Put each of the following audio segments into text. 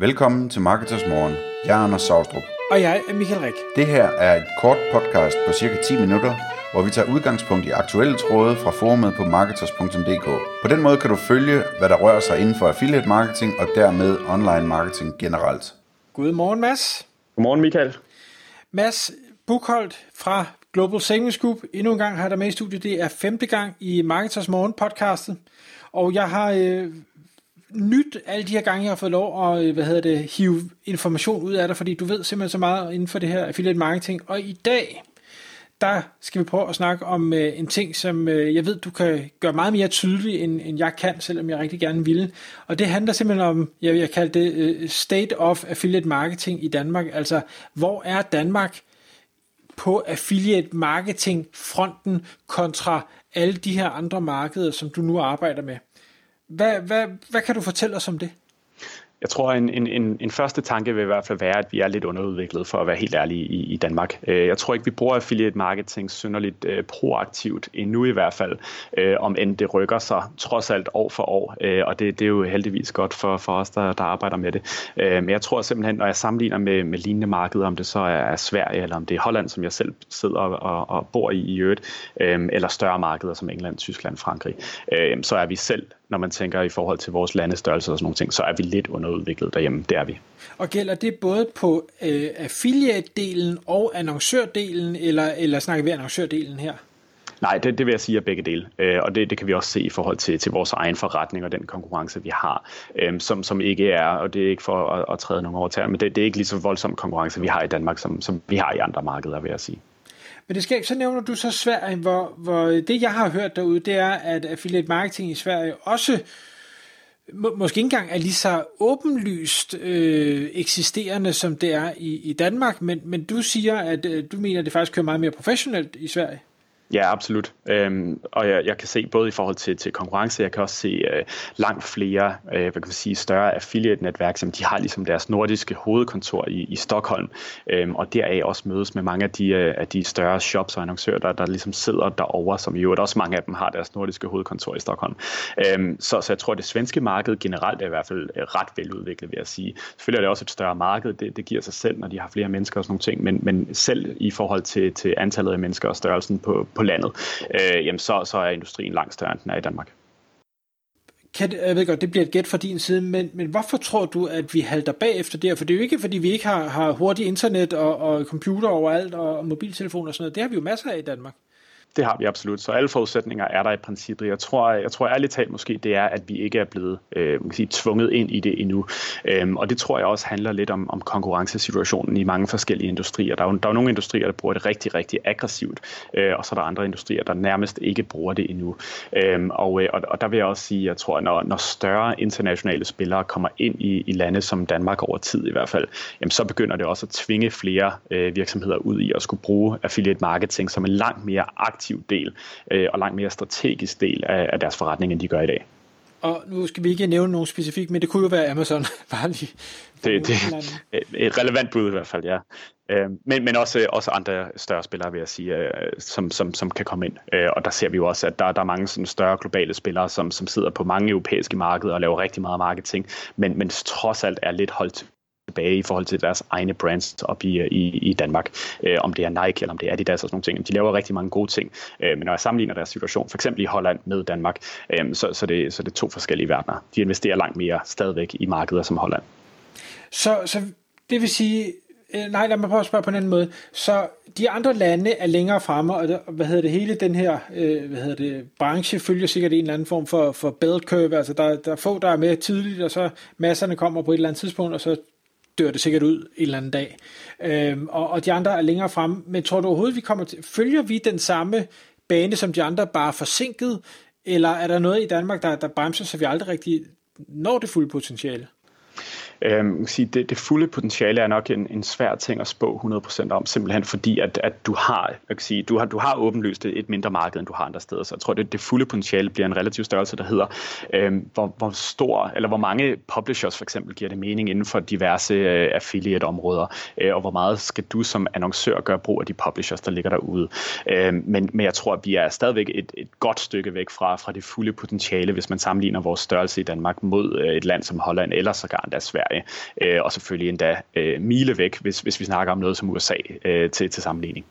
Velkommen til Marketers Morgen. Jeg er Anders Saustrup. Og jeg er Michael Rik. Det her er et kort podcast på cirka 10 minutter, hvor vi tager udgangspunkt i aktuelle tråde fra forumet på marketers.dk. På den måde kan du følge, hvad der rører sig inden for affiliate marketing og dermed online marketing generelt. Godmorgen, Mads. Godmorgen, Michael. Mads Bukholdt fra Global Savings Group. Endnu en gang har der med i studiet. Det er femte gang i Marketers Morgen podcastet. Og jeg har øh, nyt alle de her gange, jeg har fået lov at øh, hvad hedder det, hive information ud af dig, fordi du ved simpelthen så meget inden for det her affiliate marketing. Og i dag, der skal vi prøve at snakke om øh, en ting, som øh, jeg ved, du kan gøre meget mere tydelig, end, end jeg kan, selvom jeg rigtig gerne ville. Og det handler simpelthen om, jeg vil kalde det øh, State of Affiliate Marketing i Danmark. Altså, hvor er Danmark på affiliate marketing fronten kontra alle de her andre markeder, som du nu arbejder med? Hvad, hvad, hvad kan du fortælle os om det? Jeg tror, en, en, en, en første tanke vil i hvert fald være, at vi er lidt underudviklet, for at være helt ærlig, i, i Danmark. Øh, jeg tror ikke, vi bruger affiliate marketing synderligt øh, proaktivt, endnu i hvert fald, uh, om end det rykker sig trods alt år for år, uh, og det, det er jo heldigvis godt for, for os, der, der arbejder med det. Uh, men jeg tror simpelthen, når jeg sammenligner med, med lignende markeder, om det så er Sverige, eller om det er Holland, som jeg selv sidder og, og bor i i øvrigt, uh, eller større markeder som England, Tyskland, Frankrig, uh, så er vi selv når man tænker i forhold til vores landestørrelse og sådan nogle ting, så er vi lidt underudviklet derhjemme. Det er vi. Og gælder det både på øh, affiliate-delen og annoncørdelen, eller, eller snakker vi annoncørdelen her? Nej, det, det vil jeg sige er begge dele, øh, og det, det kan vi også se i forhold til, til vores egen forretning og den konkurrence, vi har, øh, som, som ikke er, og det er ikke for at, at træde nogle over til, men det, det er ikke lige så voldsom konkurrence, vi har i Danmark, som, som vi har i andre markeder, vil jeg sige. Men det skal, så nævner du så Sverige, hvor, hvor det jeg har hørt derude, det er, at affiliate marketing i Sverige også må, måske ikke engang er lige så åbenlyst øh, eksisterende, som det er i, i Danmark, men, men du siger, at øh, du mener, at det faktisk kører meget mere professionelt i Sverige. Ja, absolut. Øhm, og jeg, jeg kan se både i forhold til, til konkurrence, jeg kan også se øh, langt flere, øh, hvad kan man sige, større affiliate-netværk, som de har ligesom deres nordiske hovedkontor i, i Stockholm, øhm, og deraf også mødes med mange af de, øh, af de større shops og annoncører, der, der ligesom sidder derovre, som i øvrigt også mange af dem har deres nordiske hovedkontor i Stockholm. Øhm, så, så jeg tror, at det svenske marked generelt er i hvert fald øh, ret veludviklet, vil jeg sige. Selvfølgelig er det også et større marked, det, det giver sig selv, når de har flere mennesker og sådan nogle ting, men, men selv i forhold til, til antallet af mennesker og størrelsen på, på på landet, øh, jamen så, så er industrien langt større, end den er i Danmark. Kan, jeg ved godt, det bliver et gæt fra din side, men, men hvorfor tror du, at vi halter bagefter der? For det er jo ikke, fordi vi ikke har, har hurtigt internet og, og computer overalt og, og mobiltelefoner og sådan noget. Det har vi jo masser af i Danmark. Det har vi absolut. Så alle forudsætninger er der i princippet. Jeg tror, jeg tror ærligt talt måske, det er, at vi ikke er blevet øh, man kan sige, tvunget ind i det endnu. Øhm, og det tror jeg også handler lidt om, om konkurrencesituationen i mange forskellige industrier. Der er, jo, der er nogle industrier, der bruger det rigtig, rigtig aggressivt, øh, og så er der andre industrier, der nærmest ikke bruger det endnu. Øhm, og, øh, og, og der vil jeg også sige, jeg tror, at når, når større internationale spillere kommer ind i, i lande som Danmark over tid i hvert fald, jamen, så begynder det også at tvinge flere øh, virksomheder ud i at skulle bruge affiliate marketing som en langt mere aktiv aktiv del øh, og langt mere strategisk del af, af deres forretning, end de gør i dag. Og nu skal vi ikke nævne nogen specifik, men det kunne jo være Amazon. Bare lige. Det, det er et relevant bud i hvert fald, ja. Øh, men, men også, også andre større spillere, vil jeg sige, øh, som, som, som kan komme ind. Øh, og der ser vi jo også, at der, der er mange sådan større globale spillere, som, som sidder på mange europæiske markeder og laver rigtig meget marketing, men, men trods alt er lidt holdt tilbage i forhold til deres egne brands op i, øh, i, i Danmark. Øh, om det er Nike eller om det er Adidas og sådan nogle ting. De laver rigtig mange gode ting, øh, men når jeg sammenligner deres situation, for eksempel i Holland med Danmark, øh, så, så, det, så det er to forskellige verdener. De investerer langt mere stadigvæk i markeder som Holland. Så, så det vil sige, øh, nej, lad mig prøve at spørge på en anden måde. Så de andre lande er længere fremme, og der, hvad hedder det, hele den her øh, hvad hedder det, branche følger sikkert en eller anden form for, for bell curve, altså der, der er få, der er med tidligt, og så masserne kommer på et eller andet tidspunkt, og så dør det sikkert ud en eller anden dag. Øhm, og, og de andre er længere frem. Men tror du overhovedet, vi kommer til, følger vi den samme bane som de andre, bare forsinket? Eller er der noget i Danmark, der, der bremser, så vi aldrig rigtig når det fulde potentiale? Øhm, sige, det, det fulde potentiale er nok en, en svær ting at spå 100% om, simpelthen fordi, at, at du har, jeg kan sige, du har, du har åbenlyst et mindre marked, end du har andre steder. Så jeg tror, det, det fulde potentiale bliver en relativ størrelse, der hedder, øhm, hvor, hvor stor, eller hvor mange publishers for eksempel giver det mening inden for diverse øh, affiliate-områder, øh, og hvor meget skal du som annoncør gøre brug af de publishers, der ligger derude. Øhm, men, men jeg tror, at vi er stadigvæk et, et godt stykke væk fra, fra det fulde potentiale, hvis man sammenligner vores størrelse i Danmark mod øh, et land som Holland eller sågar endda Sverige Sverige, øh, og selvfølgelig endda øh, mile væk, hvis, hvis vi snakker om noget som USA øh, til, til sammenligning.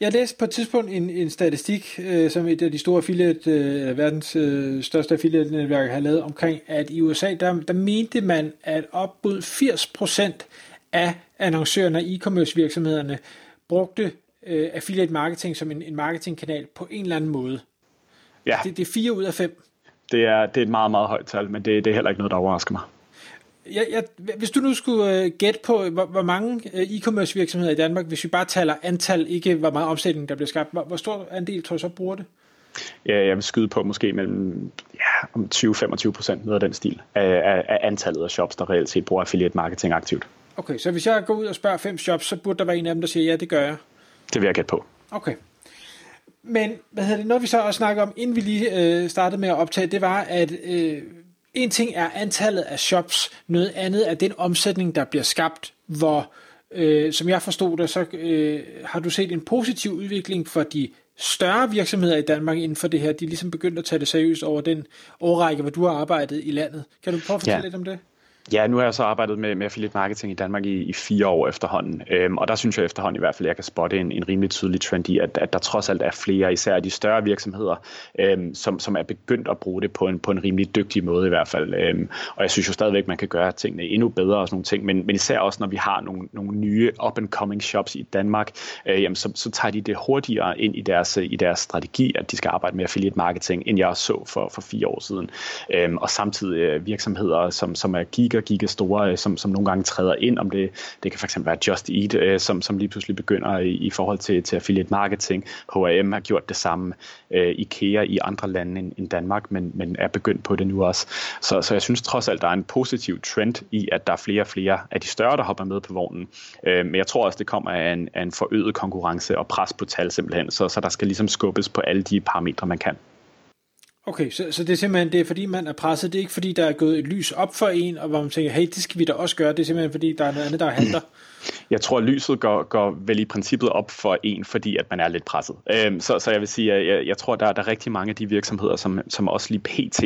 Jeg læste på et tidspunkt en, en statistik, øh, som et af de store affiliate, øh, verdens øh, største affiliate-netværk har lavet omkring, at i USA, der, der mente man, at op mod 80% af annoncørerne og e-commerce virksomhederne brugte øh, affiliate marketing som en, en marketingkanal på en eller anden måde. Ja. Det, det er 4 ud af 5. Det er, det er et meget, meget højt tal, men det, det er heller ikke noget, der overrasker mig jeg, jeg, hvis du nu skulle uh, gætte på, hvor, hvor mange uh, e-commerce virksomheder i Danmark, hvis vi bare taler antal, ikke hvor meget omsætning der bliver skabt, hvor, hvor stor andel tror du så bruger det? Ja, jeg vil skyde på måske mellem ja, om 20-25 procent, noget af den stil, af, af, antallet af shops, der reelt set bruger affiliate marketing aktivt. Okay, så hvis jeg går ud og spørger fem shops, så burde der være en af dem, der siger, ja, det gør jeg. Det vil jeg gætte på. Okay. Men hvad hedder det, noget vi så også snakker om, inden vi lige øh, startede med at optage, det var, at øh, en ting er antallet af shops, noget andet er den omsætning, der bliver skabt, hvor, øh, som jeg forstod det, så øh, har du set en positiv udvikling for de større virksomheder i Danmark inden for det her. De er ligesom begyndt at tage det seriøst over den årrække, hvor du har arbejdet i landet. Kan du prøve at fortælle ja. lidt om det? Ja, nu har jeg så arbejdet med, med affiliate marketing i Danmark i, i fire år efterhånden, øhm, og der synes jeg efterhånden i hvert fald, at jeg kan spotte en, en rimelig tydelig trend i, at, at der trods alt er flere, især de større virksomheder, øhm, som, som er begyndt at bruge det på en, på en rimelig dygtig måde i hvert fald. Øhm, og jeg synes jo stadigvæk, man kan gøre tingene endnu bedre og sådan nogle ting, men, men især også, når vi har nogle, nogle nye up-and-coming shops i Danmark, øh, jamen, så, så tager de det hurtigere ind i deres, i deres strategi, at de skal arbejde med affiliate marketing, end jeg så for, for fire år siden. Øhm, og samtidig øh, virksomheder, som, som er giga giga, giga store, øh, som, som nogle gange træder ind, om det, det kan fx være Just Eat, øh, som, som lige pludselig begynder i, i forhold til, til affiliate marketing. H&M har gjort det samme. Øh, IKEA i andre lande end, end Danmark, men, men er begyndt på det nu også. Så, så jeg synes trods alt, der er en positiv trend i, at der er flere og flere af de større, der hopper med på vognen. Øh, men jeg tror også, det kommer af en, af en forøget konkurrence og pres på tal simpelthen, så, så der skal ligesom skubbes på alle de parametre, man kan. Okay, så, så det er simpelthen det er, fordi man er presset. Det er ikke fordi, der er gået et lys op for en, og hvor man tænker, hey, det skal vi da også gøre. Det er simpelthen fordi, der er noget andet, der handler. Jeg tror, lyset går, går vel i princippet op for en, fordi at man er lidt presset. Øhm, så, så jeg vil sige, at jeg, jeg tror, der, der er rigtig mange af de virksomheder, som, som også lige pt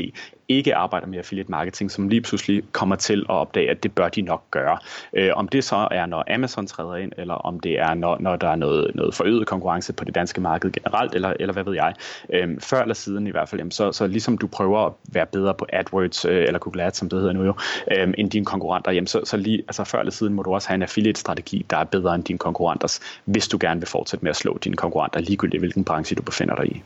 ikke arbejder med affiliate marketing, som lige pludselig kommer til at opdage, at det bør de nok gøre. Øh, om det så er, når Amazon træder ind, eller om det er, når, når der er noget, noget forøget konkurrence på det danske marked generelt, eller, eller hvad ved jeg. Øh, før eller siden i hvert fald, jamen, så, så ligesom du prøver at være bedre på AdWords, øh, eller Google Ads, som det hedder nu jo, øh, end dine konkurrenter, jamen, så, så lige, altså før eller siden må du også have en affiliate-strategi, der er bedre end dine konkurrenters, hvis du gerne vil fortsætte med at slå dine konkurrenter, ligegyldigt hvilken branche du befinder dig i.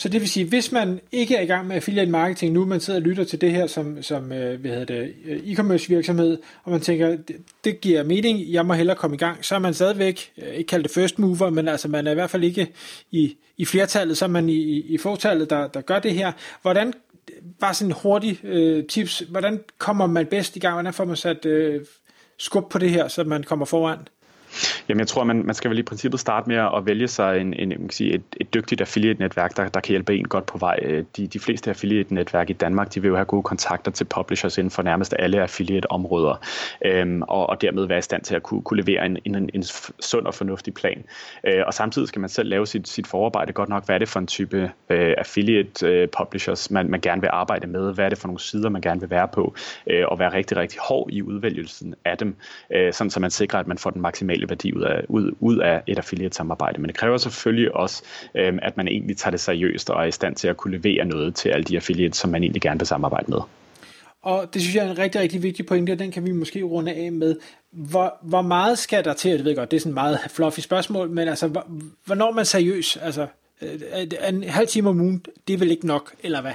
Så det vil sige, hvis man ikke er i gang med affiliate marketing nu, man sidder og lytter til det her som, som øh, hvad hedder det, øh, e-commerce virksomhed, og man tænker, det, det giver mening, jeg må hellere komme i gang, så er man stadigvæk, øh, ikke kaldt det first mover, men altså man er i hvert fald ikke i, i flertallet, så er man i, i fortallet, der, der gør det her. Hvordan, bare sådan hurtig øh, tips, hvordan kommer man bedst i gang, hvordan får man sat øh, skub på det her, så man kommer foran? Jamen jeg tror, man, man skal vel i princippet starte med at vælge sig en, en, man kan sige, et, et dygtigt affiliate-netværk, der, der kan hjælpe en godt på vej. Øh, de, de fleste affiliate-netværk i Danmark, de vil jo have gode kontakter til publishers inden for nærmest alle affiliate-områder, øhm, og, og dermed være i stand til at kunne, kunne levere en, en, en sund og fornuftig plan. Øh, og samtidig skal man selv lave sit, sit forarbejde godt nok. Hvad er det for en type øh, affiliate-publishers, øh, man, man gerne vil arbejde med? Hvad er det for nogle sider, man gerne vil være på? Øh, og være rigtig, rigtig hård i udvælgelsen af dem, øh, sådan så man sikrer, at man får den maksimale værdi ud af, ud, ud af et affiliate-samarbejde. Men det kræver selvfølgelig også, øh, at man egentlig tager det seriøst og er i stand til at kunne levere noget til alle de affiliates, som man egentlig gerne vil samarbejde med. Og det synes jeg er en rigtig, rigtig vigtig pointe, og den kan vi måske runde af med. Hvor, hvor meget skal der til? Det ved godt, det er sådan et meget fluffy spørgsmål, men altså, hvornår er man seriøs? Altså, øh, en halv time om ugen, det er vel ikke nok, eller hvad?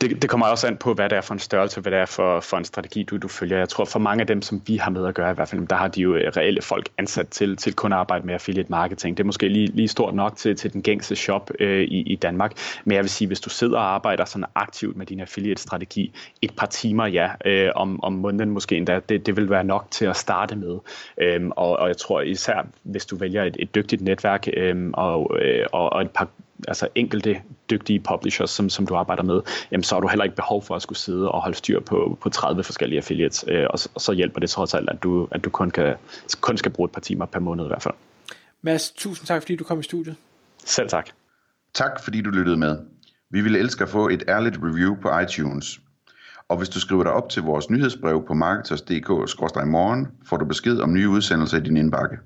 Det, det kommer også an på, hvad det er for en størrelse, hvad det er for, for en strategi, du, du følger. Jeg tror, for mange af dem, som vi har med at gøre i hvert fald, der har de jo øh, reelle folk ansat til, til kun at arbejde med affiliate marketing. Det er måske lige, lige stort nok til, til den gængse shop øh, i, i Danmark. Men jeg vil sige, hvis du sidder og arbejder sådan aktivt med din affiliate-strategi et par timer, ja, øh, om, om måneden måske endda, det, det vil være nok til at starte med. Øhm, og, og jeg tror især, hvis du vælger et, et dygtigt netværk øh, og, øh, og, og et par altså enkelte dygtige publishers, som, som du arbejder med, jamen så har du heller ikke behov for at skulle sidde og holde styr på, på 30 forskellige affiliates, øh, og, og så hjælper det trods alt, at du, at du kun, kan, kun skal bruge et par timer per måned i hvert fald. Mads, tusind tak, fordi du kom i studiet. Selv tak. Tak, fordi du lyttede med. Vi ville elske at få et ærligt review på iTunes. Og hvis du skriver dig op til vores nyhedsbrev på marketers.dk-morgen, får du besked om nye udsendelser i din indbakke.